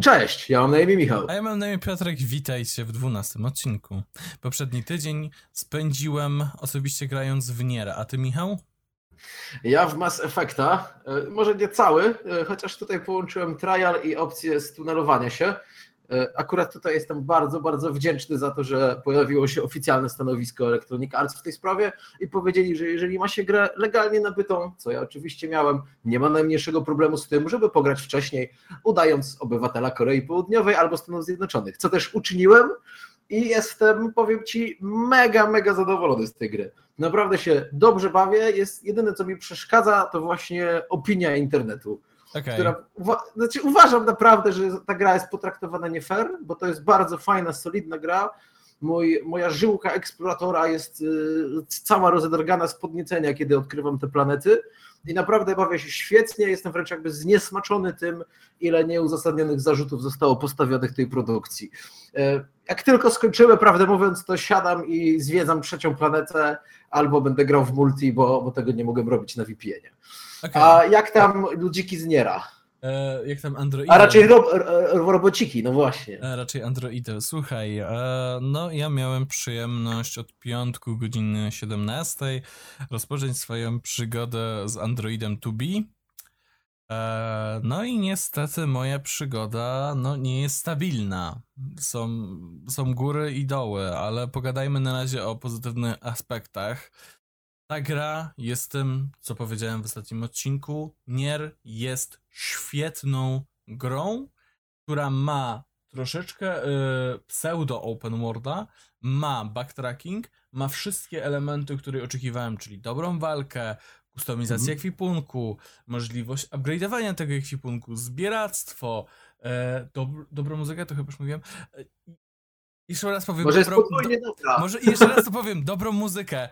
Cześć, ja mam na imię Michał. A ja mam na imię Piotrek, witajcie w dwunastym odcinku. Poprzedni tydzień spędziłem osobiście grając w Niera, a ty Michał? Ja w Mass Effecta, e, może nie cały, e, chociaż tutaj połączyłem trial i opcję stunelowania się. E, akurat tutaj jestem bardzo, bardzo wdzięczny za to, że pojawiło się oficjalne stanowisko Electronic Arts w tej sprawie i powiedzieli, że jeżeli ma się grę legalnie nabytą, co ja oczywiście miałem, nie ma najmniejszego problemu z tym, żeby pograć wcześniej, udając obywatela Korei Południowej albo Stanów Zjednoczonych, co też uczyniłem i jestem, powiem Ci, mega, mega zadowolony z tej gry. Naprawdę się dobrze bawię, jest jedyne, co mi przeszkadza, to właśnie opinia internetu Okay. która znaczy uważam naprawdę, że ta gra jest potraktowana nie fair, bo to jest bardzo fajna, solidna gra. Mój, moja żyłka eksploratora jest y, cała rozedrgana z podniecenia, kiedy odkrywam te planety i naprawdę bawię się świetnie, jestem wręcz jakby zniesmaczony tym, ile nieuzasadnionych zarzutów zostało postawionych tej produkcji. E, jak tylko skończymy, prawdę mówiąc, to siadam i zwiedzam trzecią planetę, albo będę grał w multi, bo, bo tego nie mogę robić na VPN-ie. Okay. A jak tam ludziki z Niera? E, jak tam Android? A raczej ro, robociki, no właśnie. E, raczej Androidy. Słuchaj, e, no ja miałem przyjemność od piątku godziny 17 rozpocząć swoją przygodę z Androidem 2B. E, no i niestety moja przygoda no, nie jest stabilna. Są, są góry i doły, ale pogadajmy na razie o pozytywnych aspektach. Ta gra jest tym, co powiedziałem w ostatnim odcinku. Nier jest świetną grą, która ma troszeczkę y, pseudo open worlda, ma backtracking, ma wszystkie elementy, które oczekiwałem, czyli dobrą walkę, kustomizację mhm. ekwipunku, możliwość upgrade'owania tego ekwipunku, zbieractwo, e, dob dobrą muzykę, to chyba już mówiłem. E, jeszcze raz powiem. Może dobrą, do, Może jeszcze raz to powiem, dobrą muzykę.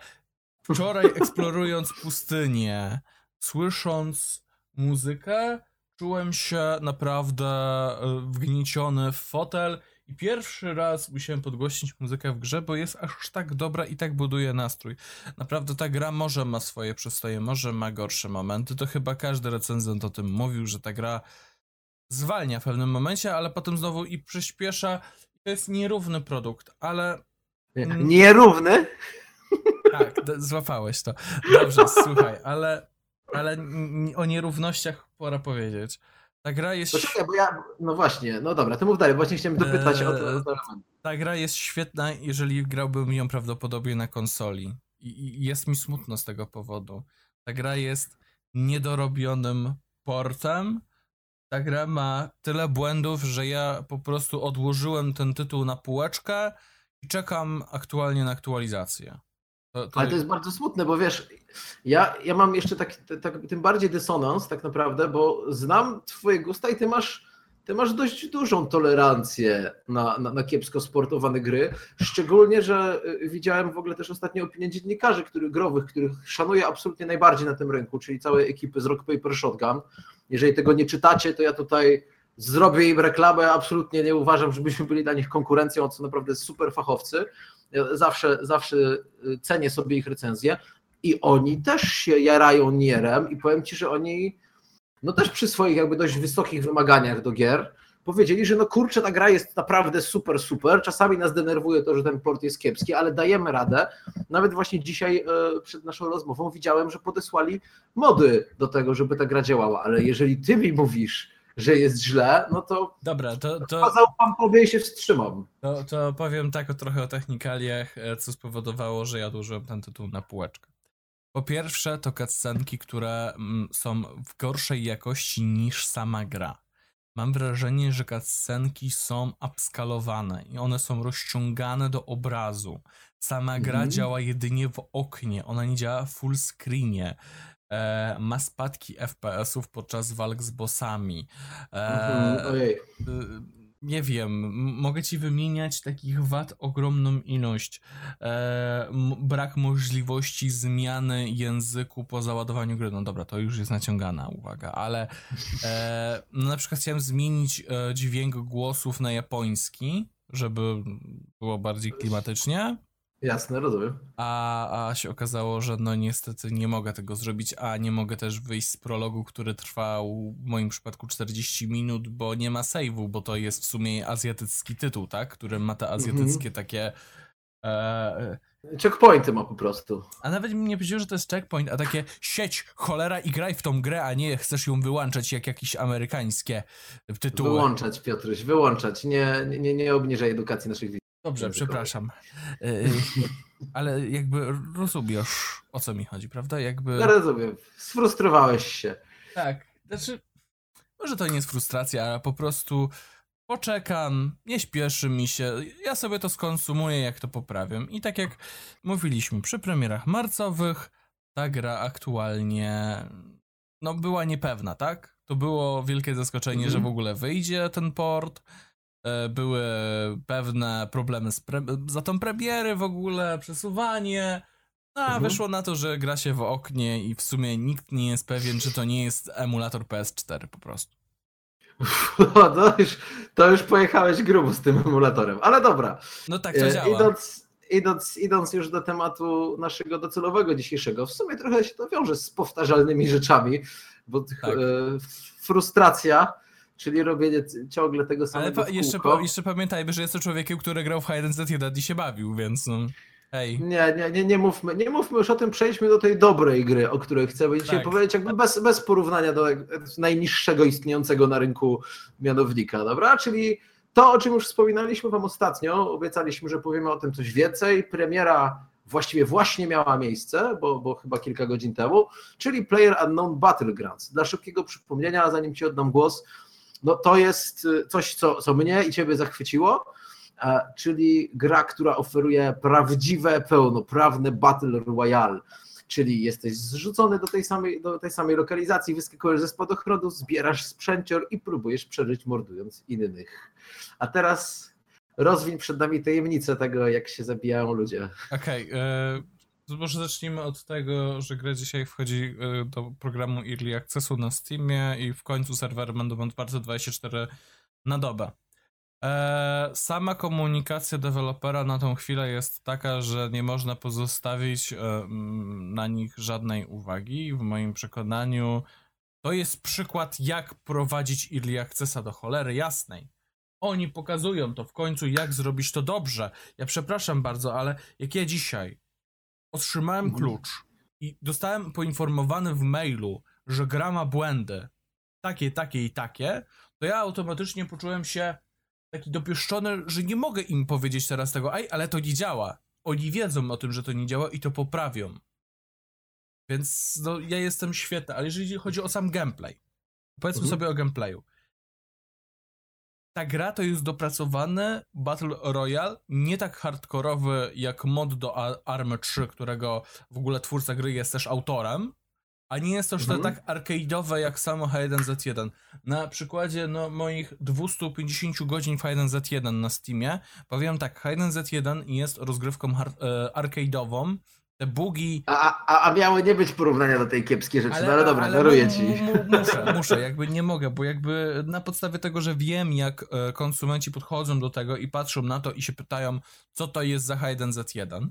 Wczoraj eksplorując pustynię, słysząc muzykę, czułem się naprawdę e, wgnieciony w fotel i pierwszy raz musiałem podgłośnić muzykę w grze, bo jest aż tak dobra i tak buduje nastrój. Naprawdę ta gra może ma swoje przestoje, może ma gorsze momenty. To chyba każdy recenzent o tym mówił, że ta gra zwalnia w pewnym momencie, ale potem znowu i przyspiesza. To jest nierówny produkt, ale. Nierówny? Tak, złapałeś to. Dobrze, słuchaj, ale, ale o nierównościach pora powiedzieć. Ta gra jest. Poczekaj, bo ja. No właśnie, no dobra, to mów dalej, właśnie chciałem dopytać eee, o to. Ta gra jest świetna, jeżeli grałbym ją prawdopodobnie na konsoli. I, I jest mi smutno z tego powodu. Ta gra jest niedorobionym portem. Ta gra ma tyle błędów, że ja po prostu odłożyłem ten tytuł na półeczkę i czekam aktualnie na aktualizację. To, to... Ale to jest bardzo smutne, bo wiesz, ja, ja mam jeszcze tak, tak, tym bardziej dysonans tak naprawdę, bo znam twoje gusta i ty masz, ty masz dość dużą tolerancję na, na, na kiepsko sportowane gry, szczególnie, że y, widziałem w ogóle też ostatnie opinie dziennikarzy których, growych, których szanuję absolutnie najbardziej na tym rynku, czyli całej ekipy z Rock Paper Shotgun. Jeżeli tego nie czytacie, to ja tutaj zrobię im reklamę, absolutnie nie uważam, żebyśmy byli dla nich konkurencją, co naprawdę super fachowcy. Zawsze, zawsze y, cenię sobie ich recenzję i oni też się jarają Nierem i powiem Ci, że oni no też przy swoich jakby dość wysokich wymaganiach do gier powiedzieli, że no kurczę, ta gra jest naprawdę super, super. Czasami nas denerwuje to, że ten port jest kiepski, ale dajemy radę. Nawet właśnie dzisiaj e, przed naszą rozmową widziałem, że podesłali mody do tego, żeby ta gra działała, ale jeżeli ty mi mówisz, że jest źle, no to. Dobra, to. to pan powie i się wstrzymam. To, to powiem tak o trochę o technikaliach, e, co spowodowało, że ja odłożyłem ten tytuł na półeczkę. Po pierwsze, to cutscenki, które mm, są w gorszej jakości niż sama gra. Mam wrażenie, że cutscenki są upskalowane i one są rozciągane do obrazu. Sama gra mm. działa jedynie w oknie, ona nie działa w full screenie ma spadki FPS-ów podczas walk z bossami. E, mhm, nie wiem, mogę ci wymieniać takich wad ogromną ilość. E, brak możliwości zmiany języku po załadowaniu gry. No dobra, to już jest naciągana uwaga, ale e, no na przykład chciałem zmienić e, dźwięk głosów na japoński, żeby było bardziej klimatycznie. Jasne, rozumiem. A, a się okazało, że no niestety nie mogę tego zrobić, a nie mogę też wyjść z prologu, który trwał w moim przypadku 40 minut, bo nie ma save'u, bo to jest w sumie azjatycki tytuł, tak? Który ma te azjatyckie takie... E, Checkpointy ma po prostu. a nawet mi nie powiedział, że to jest checkpoint, a takie sieć, cholera i graj w tą grę, a nie chcesz ją wyłączać jak jakieś amerykańskie tytuły. Wyłączać, Piotruś, wyłączać. Nie, nie, nie obniżaj edukacji naszych widzów. Dobrze, przepraszam. Y, ale jakby rozumiesz, o co mi chodzi, prawda? Jakby... Ja rozumiem. Sfrustrowałeś się. Tak, znaczy, może to nie jest frustracja, ale po prostu poczekam, nie śpieszy mi się, ja sobie to skonsumuję, jak to poprawiam. I tak jak mówiliśmy, przy premierach marcowych ta gra aktualnie no była niepewna, tak? To było wielkie zaskoczenie, Mhm. że w ogóle wyjdzie ten port. E, Były pewne problemy z pre- za tą premiery w ogóle, przesuwanie. No, a Mhm. wyszło na to, że gra się w oknie i w sumie nikt nie jest pewien, czy to nie jest emulator PS4 po prostu. To już, to już pojechałeś grubo z tym emulatorem. Ale dobra. No tak to E, działa. Idąc, idąc, idąc już do tematu naszego docelowego dzisiejszego, w sumie trochę się to wiąże z powtarzalnymi rzeczami, bo Tak. e, frustracja, czyli robienie ciągle tego Ale samego pa- jeszcze, pa- jeszcze pamiętajmy, że jest to człowiekiem, który grał w Hide Z1 i się bawił, więc no, hej. Nie, nie, nie, nie mówmy, nie mówmy już o tym, przejdźmy do tej dobrej gry, o której chcemy dzisiaj Tak. powiedzieć, jakby bez, bez porównania do najniższego istniejącego na rynku mianownika, dobra? Czyli to, o czym już wspominaliśmy Wam ostatnio, obiecaliśmy, że powiemy o tym coś więcej. Premiera właściwie właśnie miała miejsce, bo, bo chyba kilka godzin temu, czyli Player Unknown Battlegrounds. Dla szybkiego przypomnienia, zanim Ci oddam głos, no to jest y, coś, co, co mnie i Ciebie zachwyciło, e, czyli gra, która oferuje prawdziwe, pełnoprawne Battle Royale. Czyli jesteś zrzucony do tej samej, do tej samej lokalizacji, wyskakujesz ze spadochrodu, zbierasz sprzęcior i próbujesz przeżyć mordując innych. A teraz rozwiń przed nami tajemnicę tego, jak się zabijają ludzie. Okej, e, to może zacznijmy od tego, że gra dzisiaj wchodzi e, do programu Early Accessu na Steamie i w końcu serwery będą otwarte 24 na dobę. E, sama komunikacja dewelopera na tą chwilę jest taka, że nie można pozostawić e, mm, na nich żadnej uwagi. W moim przekonaniu to jest przykład, jak prowadzić Early Accessa do cholery jasnej. Oni pokazują to w końcu, jak zrobić to dobrze. Ja przepraszam bardzo, ale jak ja dzisiaj otrzymałem Mhm. klucz i dostałem poinformowany w mailu, że gra ma błędy takie, takie i takie, to ja automatycznie poczułem się taki dopieszczony, że nie mogę im powiedzieć teraz tego, ej, ale to nie działa. Oni wiedzą o tym, że to nie działa i to poprawią. Więc no, ja jestem świetny, ale jeżeli chodzi o sam gameplay, powiedzmy Mhm. sobie o gameplayu. Ta gra to jest dopracowany Battle Royale, nie tak hardkorowy jak mod do A- Army 3, którego w ogóle twórca gry jest też autorem, a nie jest też Mhm. to tak arcade'owe jak samo H1Z1. Na przykładzie no, moich 250 godzin w H1Z1 na Steamie, powiem tak, H1Z1 jest rozgrywką e, arcade'ową, te bugi A, a, a miały nie być porównania do tej kiepskiej rzeczy, no ale dobra, ale daruję ci. mu- Muszę, muszę, jakby nie mogę, bo jakby na podstawie tego, że wiem, jak e, konsumenci podchodzą do tego i patrzą na to i się pytają, co to jest za H1Z1,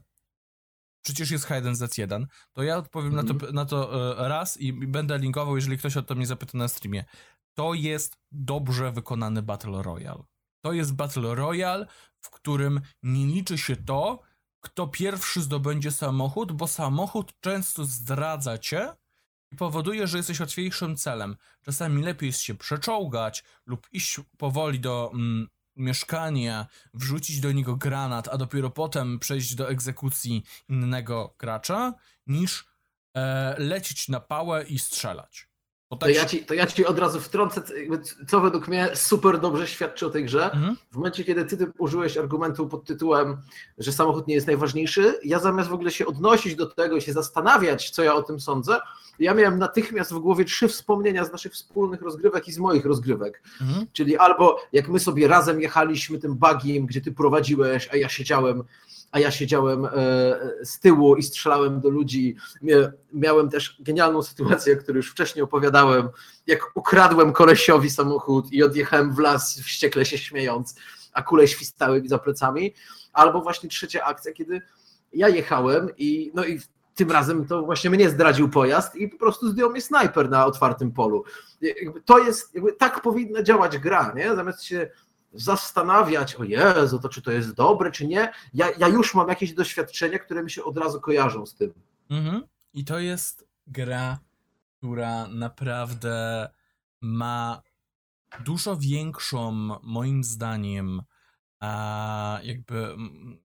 przecież jest H1Z1, to ja odpowiem na, Mhm. to, na to e, raz i będę linkował, jeżeli ktoś o to mnie zapyta na streamie. To jest dobrze wykonany Battle Royale. To jest Battle Royale, w którym nie liczy się to, kto pierwszy zdobędzie samochód, bo samochód często zdradza cię i powoduje, że jesteś łatwiejszym celem. Czasami lepiej jest się przeczołgać lub iść powoli do mm, mieszkania, wrzucić do niego granat, a dopiero potem przejść do egzekucji innego gracza, niż e, lecieć na pałę i strzelać. Bo To tak ja, ci, to ja ci od razu wtrącę, co według mnie super dobrze świadczy o tej grze. Mhm. W momencie, kiedy ty, ty użyłeś argumentu pod tytułem, że samochód nie jest najważniejszy, ja zamiast w ogóle się odnosić do tego i się zastanawiać, co ja o tym sądzę, ja miałem natychmiast w głowie trzy wspomnienia z naszych wspólnych rozgrywek i z moich rozgrywek. Mhm. Czyli albo jak my sobie razem jechaliśmy tym bugiem, gdzie ty prowadziłeś, a ja siedziałem, a ja siedziałem e, z tyłu i strzelałem do ludzi. Mia- Miałem też genialną sytuację, o której już wcześniej opowiadałem, jak ukradłem kolesiowi samochód i odjechałem w las, wściekle się śmiejąc, a kule świstały mi za plecami. Albo właśnie trzecia akcja, kiedy ja jechałem i no i tym razem to właśnie mnie zdradził pojazd i po prostu zdjął mnie snajper na otwartym polu. To jest, tak powinna działać gra, nie? Zamiast się zastanawiać, o Jezu, to czy to jest dobre, czy nie, ja, ja już mam jakieś doświadczenia, które mi się od razu kojarzą z tym. Mhm. I to jest gra, która naprawdę ma dużo większą, moim zdaniem, a jakby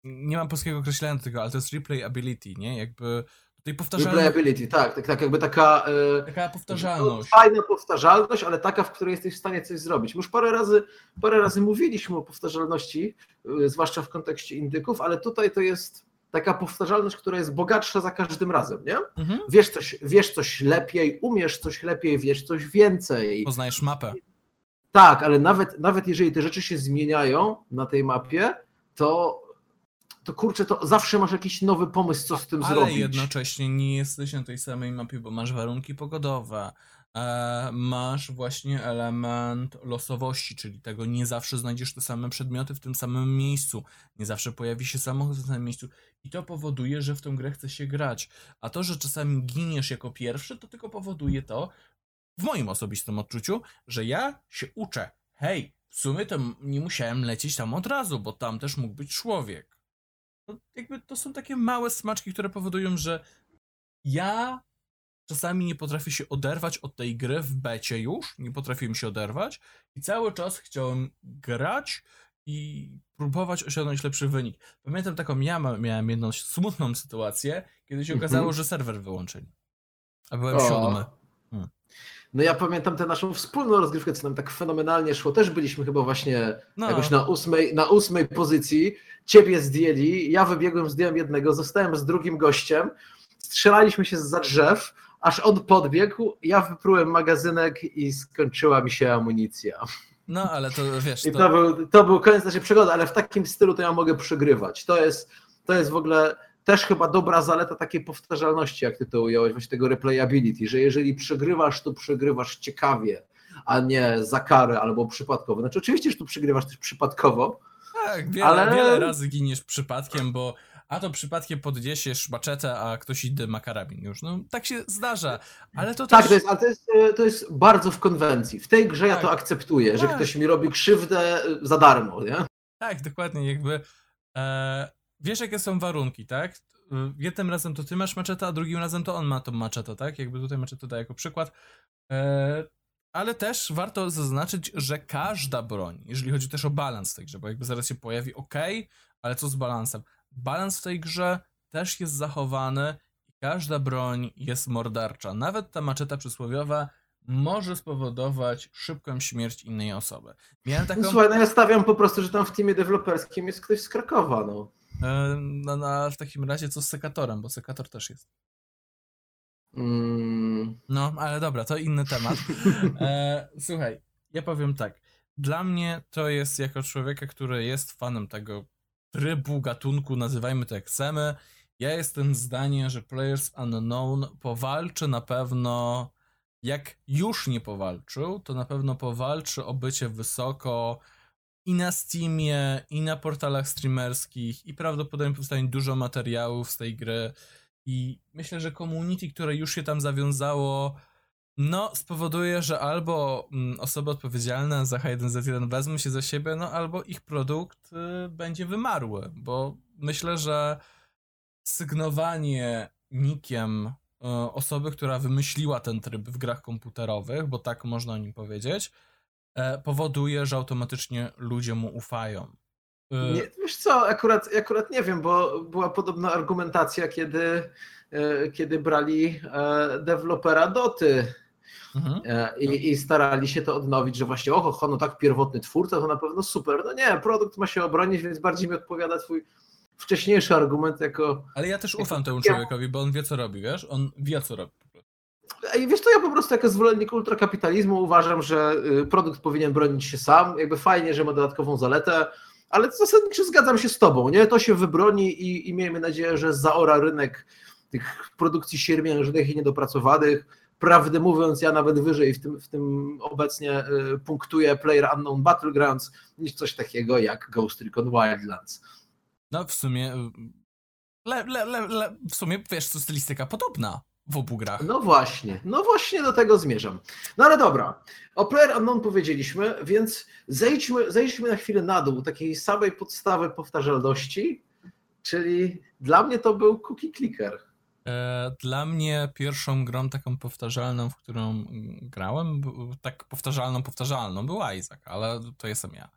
nie mam polskiego określenia do tego, ale to jest replayability, nie? Jakby tutaj powtarzalność. Replayability, tak, tak, tak jakby taka. e, Taka powtarzalność. Fajna powtarzalność, ale taka, w której jesteś w stanie coś zrobić. My Już parę razy, parę razy mówiliśmy o powtarzalności, y, zwłaszcza w kontekście indyków, ale tutaj to jest taka powtarzalność, która jest bogatsza za każdym razem, nie? Mhm. Wiesz coś, wiesz coś lepiej, umiesz coś lepiej, wiesz coś więcej. Poznajesz mapę. Tak, ale nawet, nawet jeżeli te rzeczy się zmieniają na tej mapie, to, to kurczę, to zawsze masz jakiś nowy pomysł, co z tym Ale zrobić. jednocześnie nie jesteś na tej samej mapie, bo masz warunki pogodowe. E, masz właśnie element losowości, czyli tego nie zawsze znajdziesz te same przedmioty w tym samym miejscu, nie zawsze pojawi się samochód w tym samym miejscu i to powoduje, że w tą grę chce się grać. A to, że czasami giniesz jako pierwszy, to tylko powoduje to, w moim osobistym odczuciu, że ja się uczę. Hej, w sumie to nie musiałem lecieć tam od razu, bo tam też mógł być człowiek. To, jakby to są takie małe smaczki, które powodują, że ja czasami nie potrafię się oderwać od tej gry w becie już, nie potrafiłem się oderwać i cały czas chciałem grać i próbować osiągnąć lepszy wynik. Pamiętam taką, ja miałem jedną smutną sytuację, kiedy się Mhm. okazało, że serwer wyłączyli. A byłem O. siódmy. No ja pamiętam tę naszą wspólną rozgrywkę, co nam tak fenomenalnie szło. Też byliśmy chyba właśnie No. jakoś na ósmej, na ósmej pozycji. Ciebie zdjęli, ja wybiegłem, zdjąłem jednego, zostałem z drugim gościem. Strzelaliśmy się za drzew, aż on podbiegł, ja wyprułem magazynek i skończyła mi się amunicja. No, ale to wiesz, I to, to był, to był koniec naszej przygody, ale w takim stylu to ja mogę przegrywać. To jest, to jest w ogóle też chyba dobra zaleta takiej powtarzalności, jak ty to ująłeś, właśnie tego replayability, że jeżeli przegrywasz, to przegrywasz ciekawie, a nie za karę albo przypadkowo. Znaczy oczywiście, że tu przegrywasz też przypadkowo, tak, wiele, ale- wiele razy giniesz przypadkiem, bo a to przypadkiem podniesiesz maczetę, a ktoś inny ma karabin już. No, tak się zdarza, ale to Tak, też... to jest, ale to jest, e, to jest bardzo w konwencji. W tej grze ja Tak. to akceptuję, że Tak. ktoś mi robi krzywdę e, za darmo, nie? Tak, dokładnie, jakby e, wiesz jakie są warunki, tak? Y, Jednym razem to ty masz maczetę, a drugim razem to on ma tą maczetę, tak? Jakby tutaj maczetę daję jako przykład. E, ale też warto zaznaczyć, że każda broń, jeżeli chodzi też o balans w tej grze, bo jakby zaraz się pojawi, ok, ale co z balansem? Balans w tej grze też jest zachowany i każda broń jest mordercza. Nawet ta maczeta przysłowiowa może spowodować szybką śmierć innej osoby. Miałem taką... No, słuchaj, no ja stawiam po prostu, że tam w teamie deweloperskim jest ktoś z Krakowa, no. E, No, no w takim razie co z sekatorem, bo sekator też jest. Mm, No, ale dobra, to inny temat. E, słuchaj, ja powiem tak. Dla mnie to jest jako człowieka, który jest fanem tego trybu, gatunku, nazywajmy to jak chcemy. Ja jestem zdania, że Players Unknown powalczy na pewno, jak już nie powalczył, to na pewno powalczy o bycie wysoko i na Steamie, i na portalach streamerskich, i prawdopodobnie powstanie dużo materiałów z tej gry. I myślę, że community, które już się tam zawiązało, no, spowoduje, że albo mm, osoby odpowiedzialne za H1Z1 wezmą się za siebie, no albo ich produkt y, będzie wymarły, bo myślę, że sygnowanie nikiem y, osoby, która wymyśliła ten tryb w grach komputerowych, bo tak można o nim powiedzieć, powoduje, że automatycznie ludzie mu ufają. Y, nie, wiesz co, akurat, akurat nie wiem, bo była podobna argumentacja, kiedy, e, kiedy brali e, dewelopera Doty mhm. e, i, i starali się to odnowić, że właśnie oho, ho, no tak, pierwotny twórca to na pewno super. No nie, produkt ma się obronić, więc bardziej mi odpowiada twój wcześniejszy argument jako Ale ja też ufam temu człowiekowi, bo on wie, co robi, wiesz? On wie, co robi. Wiesz, to ja po prostu jako zwolennik ultrakapitalizmu uważam, że y, produkt powinien bronić się sam. Jakby fajnie, że ma dodatkową zaletę, ale zasadniczo zgadzam się z tobą, nie? To się wybroni i, i miejmy nadzieję, że zaora rynek tych produkcji siermiężnych i niedopracowanych. Prawdę mówiąc, ja nawet wyżej w tym, w tym obecnie y, punktuję Player Unknown Battlegrounds niż coś takiego jak Ghost Recon Wildlands. No, w sumie y, le, le, le, w sumie, wiesz, to stylistyka podobna w obu grach. No właśnie, no właśnie do tego zmierzam. No ale dobra, o Player Unknown powiedzieliśmy, więc zejdźmy, zejdźmy na chwilę na dół takiej samej podstawy powtarzalności, czyli dla mnie to był cookie clicker. E, Dla mnie pierwszą grą taką powtarzalną, w którą grałem, tak powtarzalną, powtarzalną, był Isaac, ale to jestem ja.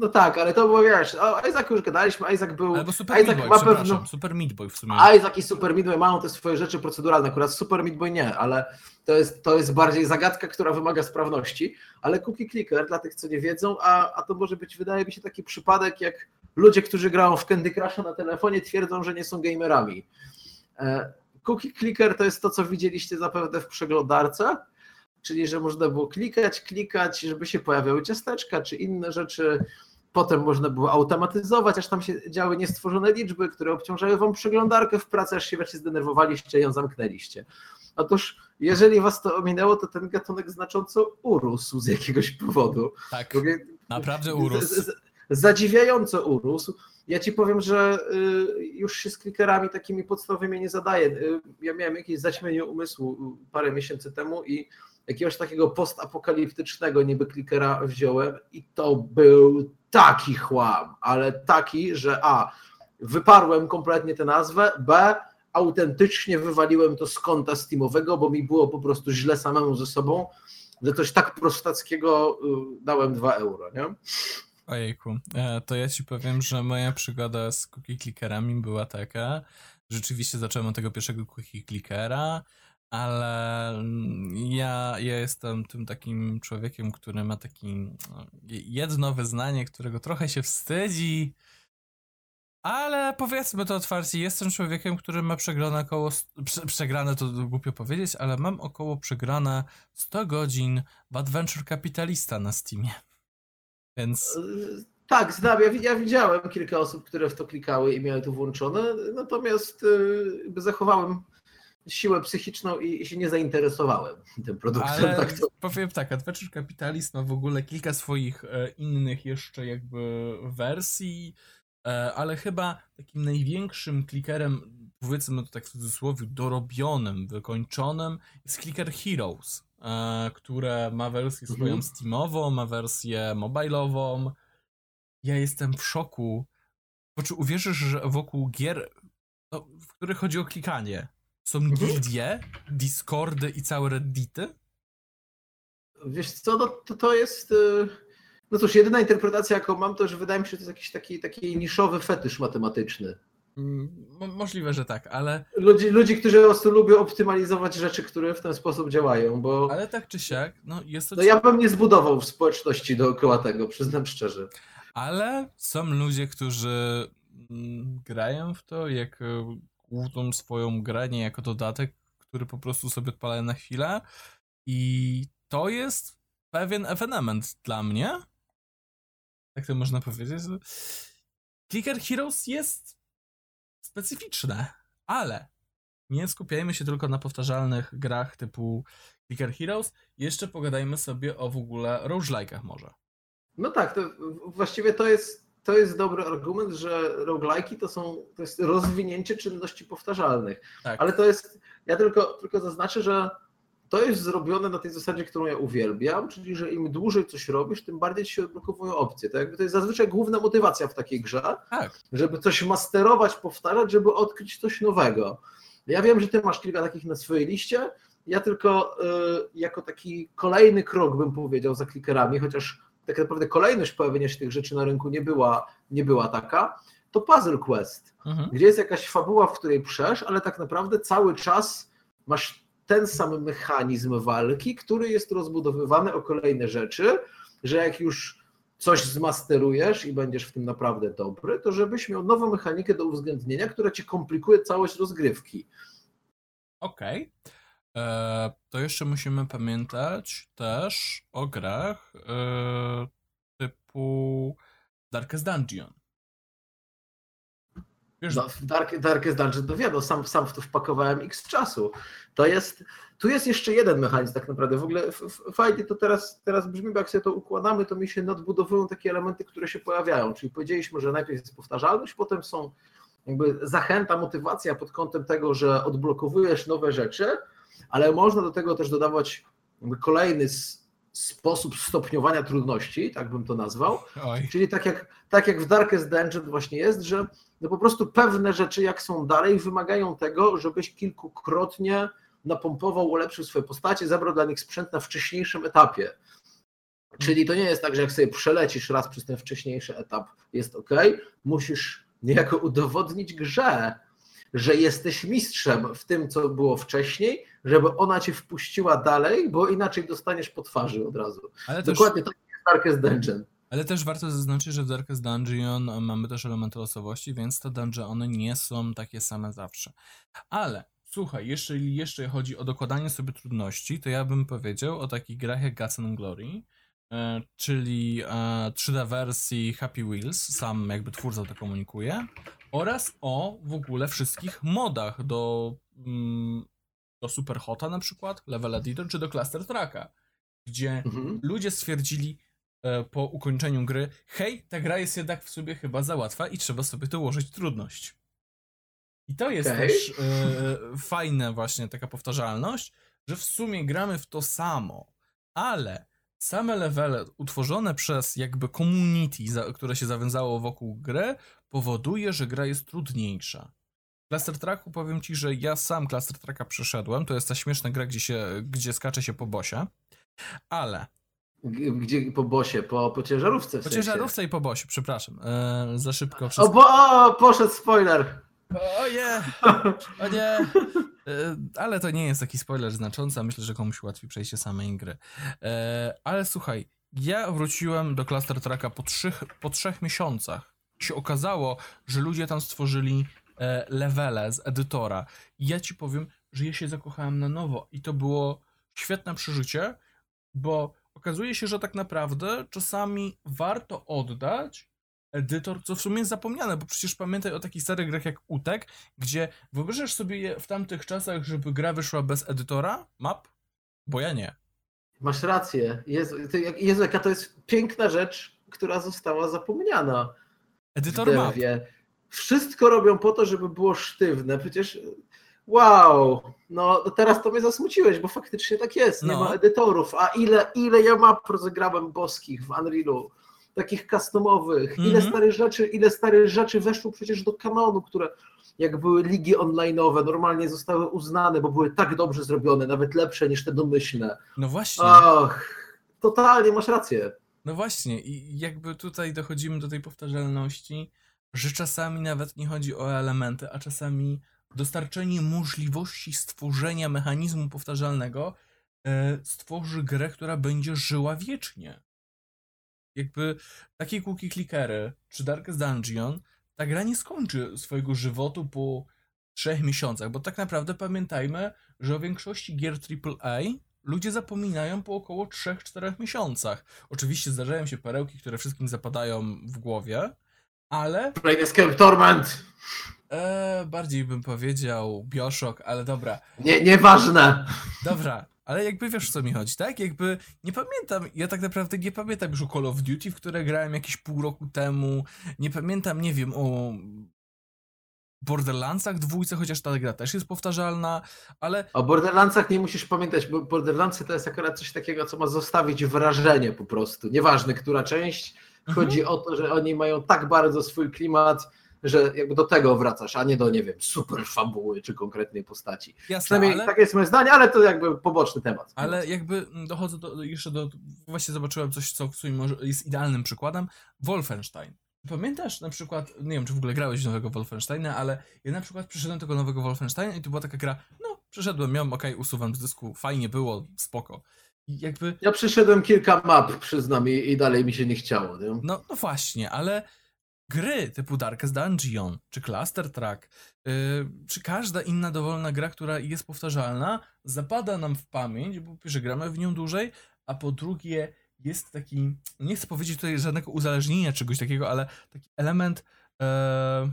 No tak, ale to było, wiesz, o Isaac już gadaliśmy, Isaac był, Albo Super Isaac Meat Boy, ma pewno- Super Meat Boy w sumie. Isaac i Super Meat Boy mają te swoje rzeczy proceduralne, akurat Super Meat Boy nie, ale to jest, to jest bardziej zagadka, która wymaga sprawności, ale cookie clicker, dla tych, co nie wiedzą, a, a to może być, wydaje mi się, taki przypadek, jak ludzie, którzy grają w Candy Crusha na telefonie, twierdzą, że nie są gamerami. E, Cookie clicker to jest to, co widzieliście zapewne w przeglądarce, czyli że można było klikać, klikać, żeby się pojawiały ciasteczka czy inne rzeczy. Potem można było automatyzować, aż tam się działy niestworzone liczby, które obciążały wam przeglądarkę w pracy, aż się wreszcie zdenerwowaliście i ją zamknęliście. Otóż, jeżeli was to ominęło, to ten gatunek znacząco urósł z jakiegoś powodu. Tak, Mówię, naprawdę urósł. z- z- Zadziwiająco urósł. Ja ci powiem, że y, już się z klikerami takimi podstawowymi nie zadaję. Y, Ja miałem jakieś zaćmienie umysłu y, parę miesięcy temu i jakiegoś takiego postapokaliptycznego niby klikera wziąłem i to był taki chłam, ale taki, że a, wyparłem kompletnie tę nazwę, b, autentycznie wywaliłem to z konta Steamowego, bo mi było po prostu źle samemu ze sobą, że coś tak prostackiego y, dałem 2 euro, nie? Ojejku, e, to ja ci powiem, że moja przygoda z cookie clickerami była taka, rzeczywiście zacząłem od tego pierwszego cookie clickera, ale mm, ja, ja jestem tym takim człowiekiem, który ma taki no, jedno wyznanie, którego trochę się wstydzi, ale powiedzmy to otwarcie, jestem człowiekiem, który ma przegrane około, prze, przegrane to głupio powiedzieć, ale mam około przegrane 100 godzin w Adventure Capitalista na Steamie. Więc Y, Tak, znam. Ja, ja widziałem kilka osób, które w to klikały i miały to włączone, natomiast y, jakby zachowałem siłę psychiczną i, i się nie zainteresowałem tym produktem. Ale Tak to, powiem tak, Adventure Capitalist ma w ogóle kilka swoich e, innych jeszcze jakby wersji, e, ale chyba takim największym klikerem, powiedzmy to tak w cudzysłowie, dorobionym, wykończonym jest Clicker Heroes, e, które ma wersję Mhm. swoją Steamową, ma wersję mobilową. Ja jestem w szoku. Znaczy, uwierzysz, że wokół gier, no, w których chodzi o klikanie, są Mhm. gildie, Discordy i całe Reddity? wiesz co, no, to, to jest... y, No cóż, jedyna interpretacja, jaką mam, to że wydaje mi się, że to jest jakiś taki, taki niszowy fetysz matematyczny. Mm, Mo możliwe, że tak, ale, Ludzi, ludzi, którzy po prostu lubią optymalizować rzeczy, które w ten sposób działają, bo ale tak czy siak, no jest to. no, ja bym nie zbudował w społeczności dookoła tego, przyznam szczerze. Ale są ludzie, którzy mm, grają w to jak e, główną swoją grę, nie jako dodatek, który po prostu sobie odpalają na chwilę. I to jest pewien ewenement dla mnie. Jak to można powiedzieć? Clicker Heroes jest specyficzne, ale nie skupiajmy się tylko na powtarzalnych grach typu Clicker Heroes. Jeszcze pogadajmy sobie o w ogóle roguelike'ach może. No tak, to właściwie to jest, to jest dobry argument, że roguelike'i to są to jest rozwinięcie czynności powtarzalnych. Tak. Ale to jest, ja tylko, tylko zaznaczę, że to jest zrobione na tej zasadzie, którą ja uwielbiam, czyli że im dłużej coś robisz, tym bardziej ci się odblokowują opcje. To, jakby to jest zazwyczaj główna motywacja w takiej grze, Tak. żeby coś masterować, powtarzać, żeby odkryć coś nowego. Ja wiem, że ty masz kilka takich na swojej liście. Ja tylko y, jako taki kolejny krok bym powiedział za klikerami, chociaż tak naprawdę kolejność pojawienia się tych rzeczy na rynku nie była, nie była taka, to Puzzle Quest, Mhm. gdzie jest jakaś fabuła, w której przesz, ale tak naprawdę cały czas masz ten sam mechanizm walki, który jest rozbudowywany o kolejne rzeczy, że jak już coś zmasterujesz i będziesz w tym naprawdę dobry, to żebyś miał nową mechanikę do uwzględnienia, która ci komplikuje całość rozgrywki. Okej. E, To jeszcze musimy pamiętać też o grach e, typu Darkest Dungeon. Wiesz, No, Dark, Darkest Dungeon, to wiadomo, sam, sam w to wpakowałem x czasu. To jest, tu jest jeszcze jeden mechanizm tak naprawdę. W ogóle fajnie to teraz, teraz brzmi, bo jak sobie to układamy, to mi się nadbudowują takie elementy, które się pojawiają. Czyli powiedzieliśmy, że najpierw jest powtarzalność, potem są jakby zachęta, motywacja pod kątem tego, że odblokowujesz nowe rzeczy, ale można do tego też dodawać kolejny sposób stopniowania trudności, tak bym to nazwał. Oj. Czyli tak jak, tak jak w Darkest Dungeon właśnie jest, że no po prostu pewne rzeczy, jak są dalej, wymagają tego, żebyś kilkukrotnie napompował, ulepszył swoje postacie, zabrał dla nich sprzęt na wcześniejszym etapie. Czyli to nie jest tak, że jak sobie przelecisz raz przez ten wcześniejszy etap, jest ok, musisz niejako udowodnić grze, że jesteś mistrzem w tym, co było wcześniej, żeby ona cię wpuściła dalej, bo inaczej dostaniesz po twarzy od razu. Ale też, Dokładnie tak jest Darkest Dungeon. ale też warto zaznaczyć, że w Darkest Dungeon mamy też elementy losowości, więc te dungeony nie są takie same zawsze. Ale słuchaj, jeżeli jeszcze chodzi o dokładanie sobie trudności, to ja bym powiedział o takich grach jak Guts and Glory, e, czyli e, 3D wersji Happy Wheels, sam jakby twórca to komunikuje, oraz o w ogóle wszystkich modach do, mm, do Super Hota na przykład, Level Editor, czy do Cluster Tracka, gdzie Mhm. ludzie stwierdzili e, po ukończeniu gry, hej, ta gra jest jednak w sobie chyba za łatwa i trzeba sobie dołożyć trudność. I to jest Okej. też e, fajne właśnie taka powtarzalność, że w sumie gramy w to samo, ale same levele utworzone przez jakby community, które się zawiązało wokół gry, powoduje, że gra jest trudniejsza. Cluster Tracku powiem ci, że ja sam Cluster Tracka przeszedłem, to jest ta śmieszna gra, gdzie, się, gdzie skacze się po bosie, ale Gdzie po bosie, po, po ciężarówce w Po sensie. ciężarówce i po bosie, przepraszam. E, za szybko O, wszystko. bo, o, poszedł spoiler. O nie! O nie! E, ale to nie jest taki spoiler znaczący, a myślę, że komuś łatwiej przejście samej gry. E, ale słuchaj, ja wróciłem do Cluster Tracka po trzech, po trzech miesiącach. Się okazało, że ludzie tam stworzyli levele z edytora. I ja ci powiem, że ja się zakochałem na nowo i to było świetne przeżycie, bo okazuje się, że tak naprawdę czasami warto oddać edytor, co w sumie jest zapomniane, bo przecież pamiętaj o takich starych grach jak Utek, gdzie wyobrażasz sobie je w tamtych czasach, żeby gra wyszła bez edytora map? Bo ja nie. Masz rację. Jezu, Jezu, jaka to jest piękna rzecz, która została zapomniana. Edytor map. Wszystko robią po to, żeby było sztywne. Przecież wow, no teraz to mnie zasmuciłeś, bo faktycznie tak jest. Nie No. ma edytorów. A ile, ile ja map rozegrałem boskich w Unrealu, takich customowych, ile Mhm. starych rzeczy, ile starych rzeczy weszło przecież do kanonu, które jak były ligi online'owe, normalnie zostały uznane, bo były tak dobrze zrobione, nawet lepsze niż te domyślne. No właśnie. Och, totalnie masz rację. No właśnie, i jakby tutaj dochodzimy do tej powtarzalności, że czasami nawet nie chodzi o elementy, a czasami dostarczenie możliwości stworzenia mechanizmu powtarzalnego e, stworzy grę, która będzie żyła wiecznie. Jakby takie cookie clickery czy Darkest Dungeon, ta gra nie skończy swojego żywotu po trzech miesiącach, bo tak naprawdę pamiętajmy, że o większości gier AAA ludzie zapominają po około 3-4 miesiącach. Oczywiście zdarzają się perełki, które wszystkim zapadają w głowie, ale Planescape Torment! e, bardziej bym powiedział Bioshock, ale dobra, Nie, nieważne. dobra, ale jakby wiesz o co mi chodzi, tak? Jakby nie pamiętam, ja tak naprawdę nie pamiętam już o Call of Duty, w które grałem jakieś pół roku temu, nie pamiętam, nie wiem, o Borderlandsach dwójce, chociaż ta gra też jest powtarzalna, ale O Borderlandsach nie musisz pamiętać, bo Borderlandsy to jest akurat coś takiego, co ma zostawić wrażenie po prostu. Nieważne, która część. Mhm. Chodzi o to, że oni mają tak bardzo swój klimat, że jakby do tego wracasz, a nie do, nie wiem, super fabuły czy konkretnej postaci. jasne, Przynajmniej ale... tak jest moje zdanie, ale to jakby poboczny temat. Ale jakby dochodzę do, jeszcze do. Właśnie zobaczyłem coś, co w sumie może jest idealnym przykładem. Wolfenstein. Pamiętasz na przykład, nie wiem czy w ogóle grałeś nowego Wolfensteina, ale ja na przykład przeszedłem tego nowego Wolfensteina i to była taka gra, no przeszedłem, miałem, okej, usuwam z dysku, fajnie było, spoko. Jakby, Ja przyszedłem kilka map, przyznam, i, i dalej mi się nie chciało. Nie? no, no właśnie, ale gry typu Darkest Dungeon, czy Cluster Track, yy, czy każda inna dowolna gra, która jest powtarzalna, zapada nam w pamięć, bo po pierwsze gramy w nią dłużej, a po drugie jest taki, nie chcę powiedzieć tutaj żadnego uzależnienia czegoś takiego, ale taki element, e,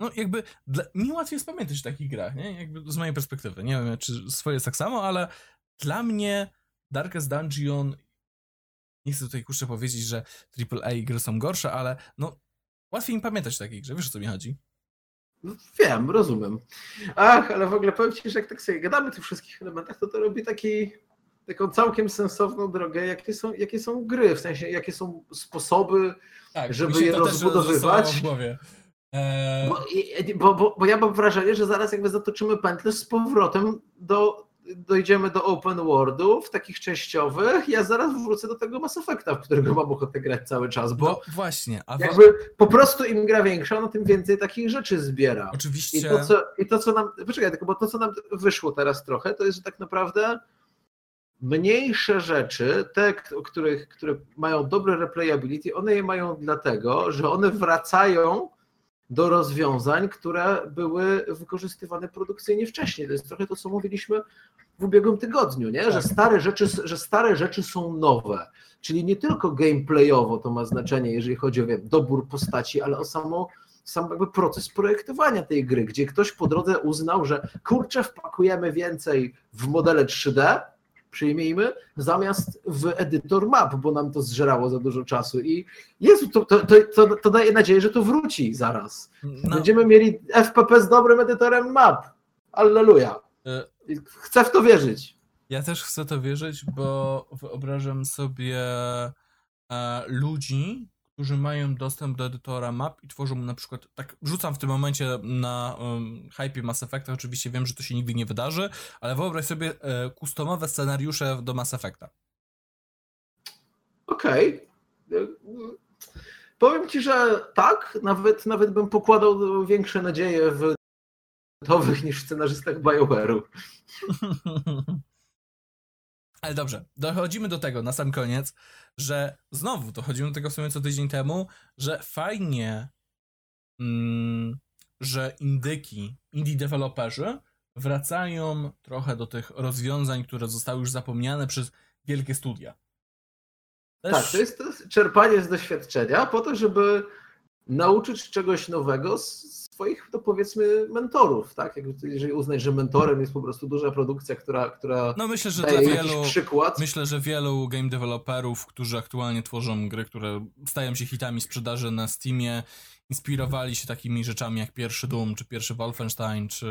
no jakby dla, mi łatwiej jest pamiętać o takich grach, nie? Jakby z mojej perspektywy. Nie wiem, czy swoje jest tak samo, ale dla mnie Darkest Dungeon nie chcę tutaj kurczę powiedzieć, że AAA gry są gorsze, ale no łatwiej mi pamiętać o takiej grze, wiesz o co mi chodzi? No, Wiem, rozumiem. Ach, ale w ogóle powiem Ci, że jak tak sobie gadamy o tych wszystkich elementach, to to robi taki, taką całkiem sensowną drogę, jakie są, jakie są gry, w sensie jakie są sposoby, Tak, Żeby je rozbudowywać. Eee, bo, i- bo, bo, bo ja mam wrażenie, że zaraz jakby zatoczymy pętlę z powrotem do, dojdziemy do open worldów, takich częściowych, ja zaraz wrócę do tego Mass Effecta, w którego mam ochotę grać cały czas, bo no właśnie, a jakby po prostu im gra większa, no tym więcej takich rzeczy zbiera. I oczywiście... to, co, I to, co nam. Poczekaj, tylko bo to, co nam wyszło teraz trochę, to jest, że tak naprawdę mniejsze rzeczy, te, których, które mają dobre replayability, one je mają dlatego, że one wracają do rozwiązań, które były wykorzystywane produkcyjnie wcześniej. To jest trochę to, co mówiliśmy w ubiegłym tygodniu, nie? Że, Tak. stare rzeczy, że stare rzeczy są nowe. Czyli nie tylko gameplayowo to ma znaczenie, jeżeli chodzi o wiem, dobór postaci, ale o samo, sam jakby proces projektowania tej gry, gdzie ktoś po drodze uznał, że kurczę, wpakujemy więcej w modele 3D, przyjmijmy, zamiast w edytor map, bo nam to zżerało za dużo czasu. I Jezu, to, to, to, to, daje nadzieję, że to wróci zaraz. No, Będziemy mieli FPP z dobrym edytorem map. Alleluja. e, Chcę w to wierzyć. Ja też chcę to wierzyć, bo wyobrażam sobie e, ludzi, którzy mają dostęp do edytora map i tworzą na przykład, tak rzucam w tym momencie na um, hype Mass Effecta, oczywiście wiem, że to się nigdy nie wydarzy, ale wyobraź sobie e, customowe scenariusze do Mass Effecta. Okej. Powiem ci, że tak, nawet, nawet bym pokładał większe nadzieje w niż w scenarzystach BioWare'u. Ale dobrze, dochodzimy do tego na sam koniec, że znowu dochodzimy do tego w sumie co tydzień temu, że fajnie, mm, że indyki, indie deweloperzy wracają trochę do tych rozwiązań, które zostały już zapomniane przez wielkie studia. Też, Tak, to jest, to czerpanie z doświadczenia po to, żeby nauczyć czegoś nowego z swoich, to powiedzmy, mentorów, tak? Jakby, jeżeli uznać, że mentorem jest po prostu duża produkcja, która, która No myślę, że daje wielu, przykład. myślę, że wielu game deweloperów, którzy aktualnie tworzą gry, które stają się hitami sprzedaży na Steamie, inspirowali się takimi rzeczami jak pierwszy Doom, czy pierwszy Wolfenstein, czy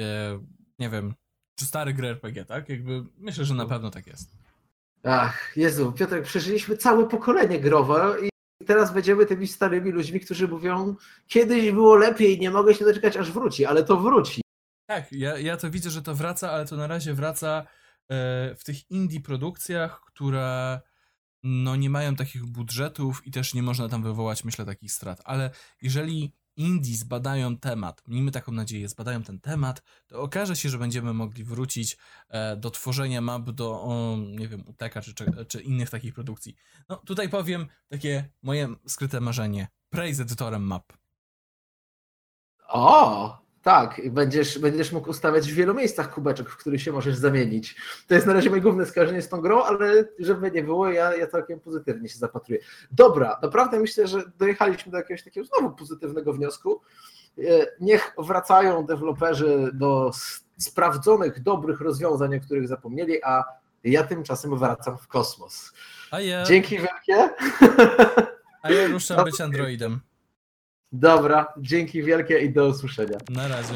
e, nie wiem, czy stary gry RPG, tak? Jakby myślę, że na pewno tak jest. Ach, Jezu, Piotrek, przeżyliśmy całe pokolenie growe i teraz będziemy tymi starymi ludźmi, którzy mówią, kiedyś było lepiej, nie mogę się doczekać, aż wróci, ale to wróci. Tak, ja, ja to widzę, że to wraca, ale to na razie wraca e, w tych indie produkcjach, które no nie mają takich budżetów i też nie można tam wywołać, myślę, takich strat. Ale jeżeli indie zbadają temat, miejmy taką nadzieję, zbadają ten temat, to okaże się, że będziemy mogli wrócić e, do tworzenia map do, o, nie wiem, UTK czy, czy, czy innych takich produkcji. No tutaj powiem takie moje skryte marzenie. Prey z edytorem map. O, tak, będziesz, będziesz mógł ustawiać w wielu miejscach kubeczek, w których się możesz zamienić. To jest na razie moje główne skojarzenie z tą grą, ale żeby nie było, ja, ja całkiem pozytywnie się zapatruję. Dobra, naprawdę myślę, że dojechaliśmy do jakiegoś takiego znowu pozytywnego wniosku. E, Niech wracają deweloperzy do sprawdzonych, dobrych rozwiązań, o których zapomnieli, a ja tymczasem wracam w kosmos. Ja, Dzięki wielkie. a ja ruszam być androidem. Dobra, dzięki wielkie i do usłyszenia. Na razie.